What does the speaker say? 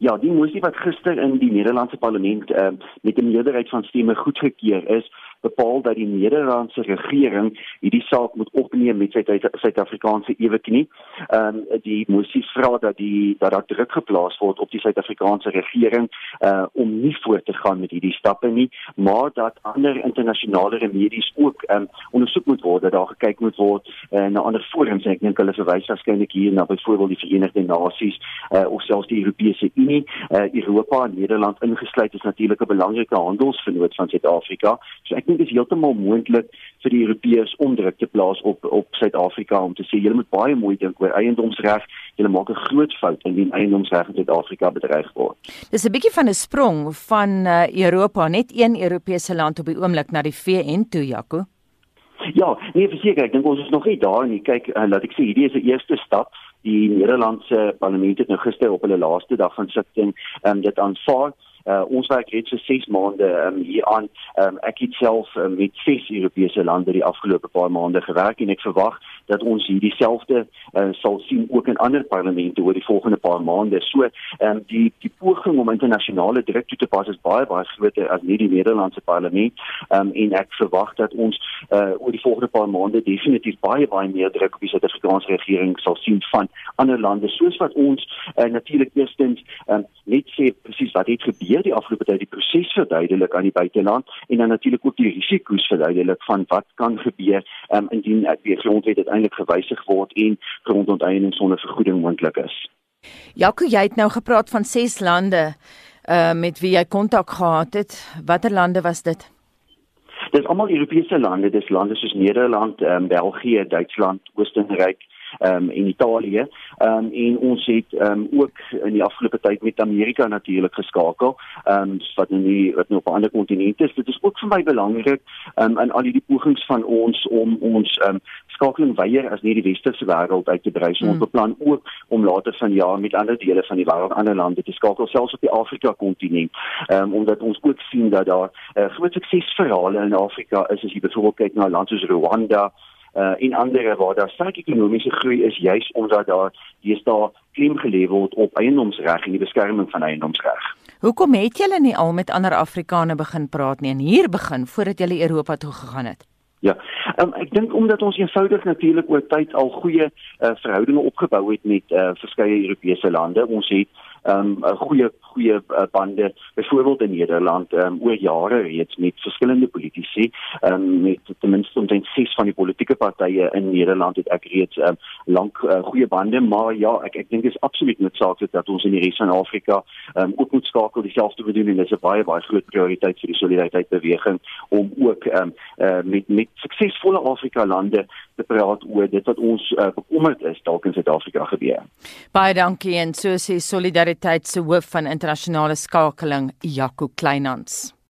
Ja, die moesie wat gister in die Nederlandse parlement uh, met 'n meerderheid van stemme goedgekeur is, bepaal dat die Nederlandse regering hierdie saak moet opneem met sy Suid-Afrikaanse ewe knie. Ehm um, die moesie vra dat die dat daar druk geplaas word op die Suid-Afrikaanse regering uh om nie voort te gaan met hierdie stappe nie, maar dat ander internasionale remedies ook ehm um, ondersoek moet word, dat daar gekyk moet word uh, na ander forums. Ek dink hulle verwys waarskynlik hier na byvoorbeeld die Verenigde Nasies uh of selfs die Europese Unie, uh Europa en Nederland ingesluit is natuurlik 'n belangrike handelsvernoot van Suid-Afrika. So ek dink dit is heeltemal moontlik vir die Europeërs om druk te plaas op op Suid-Afrika om te sê julle moet baie mooi dink oor eiendomsreg. Julle maak 'n groot fout indien eiendomsreg in Suid-Afrika bedreig word. Dis 'n bietjie van 'n sprong van uh, Europa, net een Europese land op die oomblik na die VN toe, Jaco. Ja, nee, verseker, ek dink ons is nog nie daar nie. Kyk, uh, laat ek sê hierdie is 'n eerste stap. Die Nederlandse parlement het nou gister op hulle laaste dag van sitting um, dit aanvaar. Uh, ons werk reeds vir 6 maande um, hier aan. Um, ek het self um, met 6 Europese lande die afgelope paar maande gewerk en ek verwag dat ons hierdie selfde uh, sal sien ook in ander parlemente oor die volgende paar maande. So, um, die die poging om internasionale druk toe te pas is baie baie groter as net die Nederlandse parlement. Um, en ek verwag dat ons uh, oor die volgende paar maande definitief baie baie meer druk op die Suid-Afrikaanse regering sal sien van ander lande soos wat ons uh, natuurlik eerstens um, net sê presies wat het gebeur weer die afgelope tyd die proses verduidelik aan die buiteland en dan natuurlik ook die risiko's verduidelik van wat kan gebeur um, indien die grondwet uiteindelik gewysig word en grondonteiening sonder vergoeding moontlik is. Jaco, jy het nou gepraat van ses lande uh met wie jy kontak gehad het. Watter lande was dit? Dis almal Europese lande, dis lande soos Nederland, um, België, Duitsland, Oostenryk, um, en Italië. Um, en ons het um, ook in die afgelope tyd met Amerika natuurlik geskakel. Ehm um, wat nou nie wat nou op 'n ander kontinent is. Dit is ook vir my belangrik um, in al die pogings van ons om ons um, skakeling weier as nie die westerse wêreld uit te brei. So ons hmm. beplan ook om later vanjaar met ander dele van die wêreld, ander lande te skakel selfs op die Afrika kontinent. Ehm um, omdat ons ook sien dat daar uh, groot suksesverhale in Afrika is as jy byvoorbeeld kyk na lande soos Rwanda uh, en ander waar daar sterk ekonomiese groei is juis omdat daar deesdae klem gelê word op eiendomsreg en die beskerming van eiendomsreg. Hoekom het julle nie al met ander Afrikane begin praat nie en hier begin voordat julle Europa toe gegaan het? Ja. Um, ek dink omdat ons eenvoudig natuurlik oor tyd al goeie uh, verhoudinge opgebou het met uh, verskeie Europese lande. Ons het um, goeie goeie uh, bande. Byvoorbeeld in Nederland um, oor jare reeds met verskillende politici um, met ten minste omtrent ses van die politieke partye in Nederland het ek reeds um, lank uh, goeie bande. Maar ja ek ek dink dit is absoluut noodsaaklik dat ons in die res van Afrika um, ook moet skakel dieselfde te doen en dit is 'n baie baie groot prioriteit vir die solidariteit beweging om ook um, uh, met met suksesvolle Afrika lande te praat oor dit wat ons uh, bekommerd is dalk in Suid-Afrika gebeur. Baie dankie en so sê solidariteit se hoof van internasionale skakeling Jaco Kleinhans.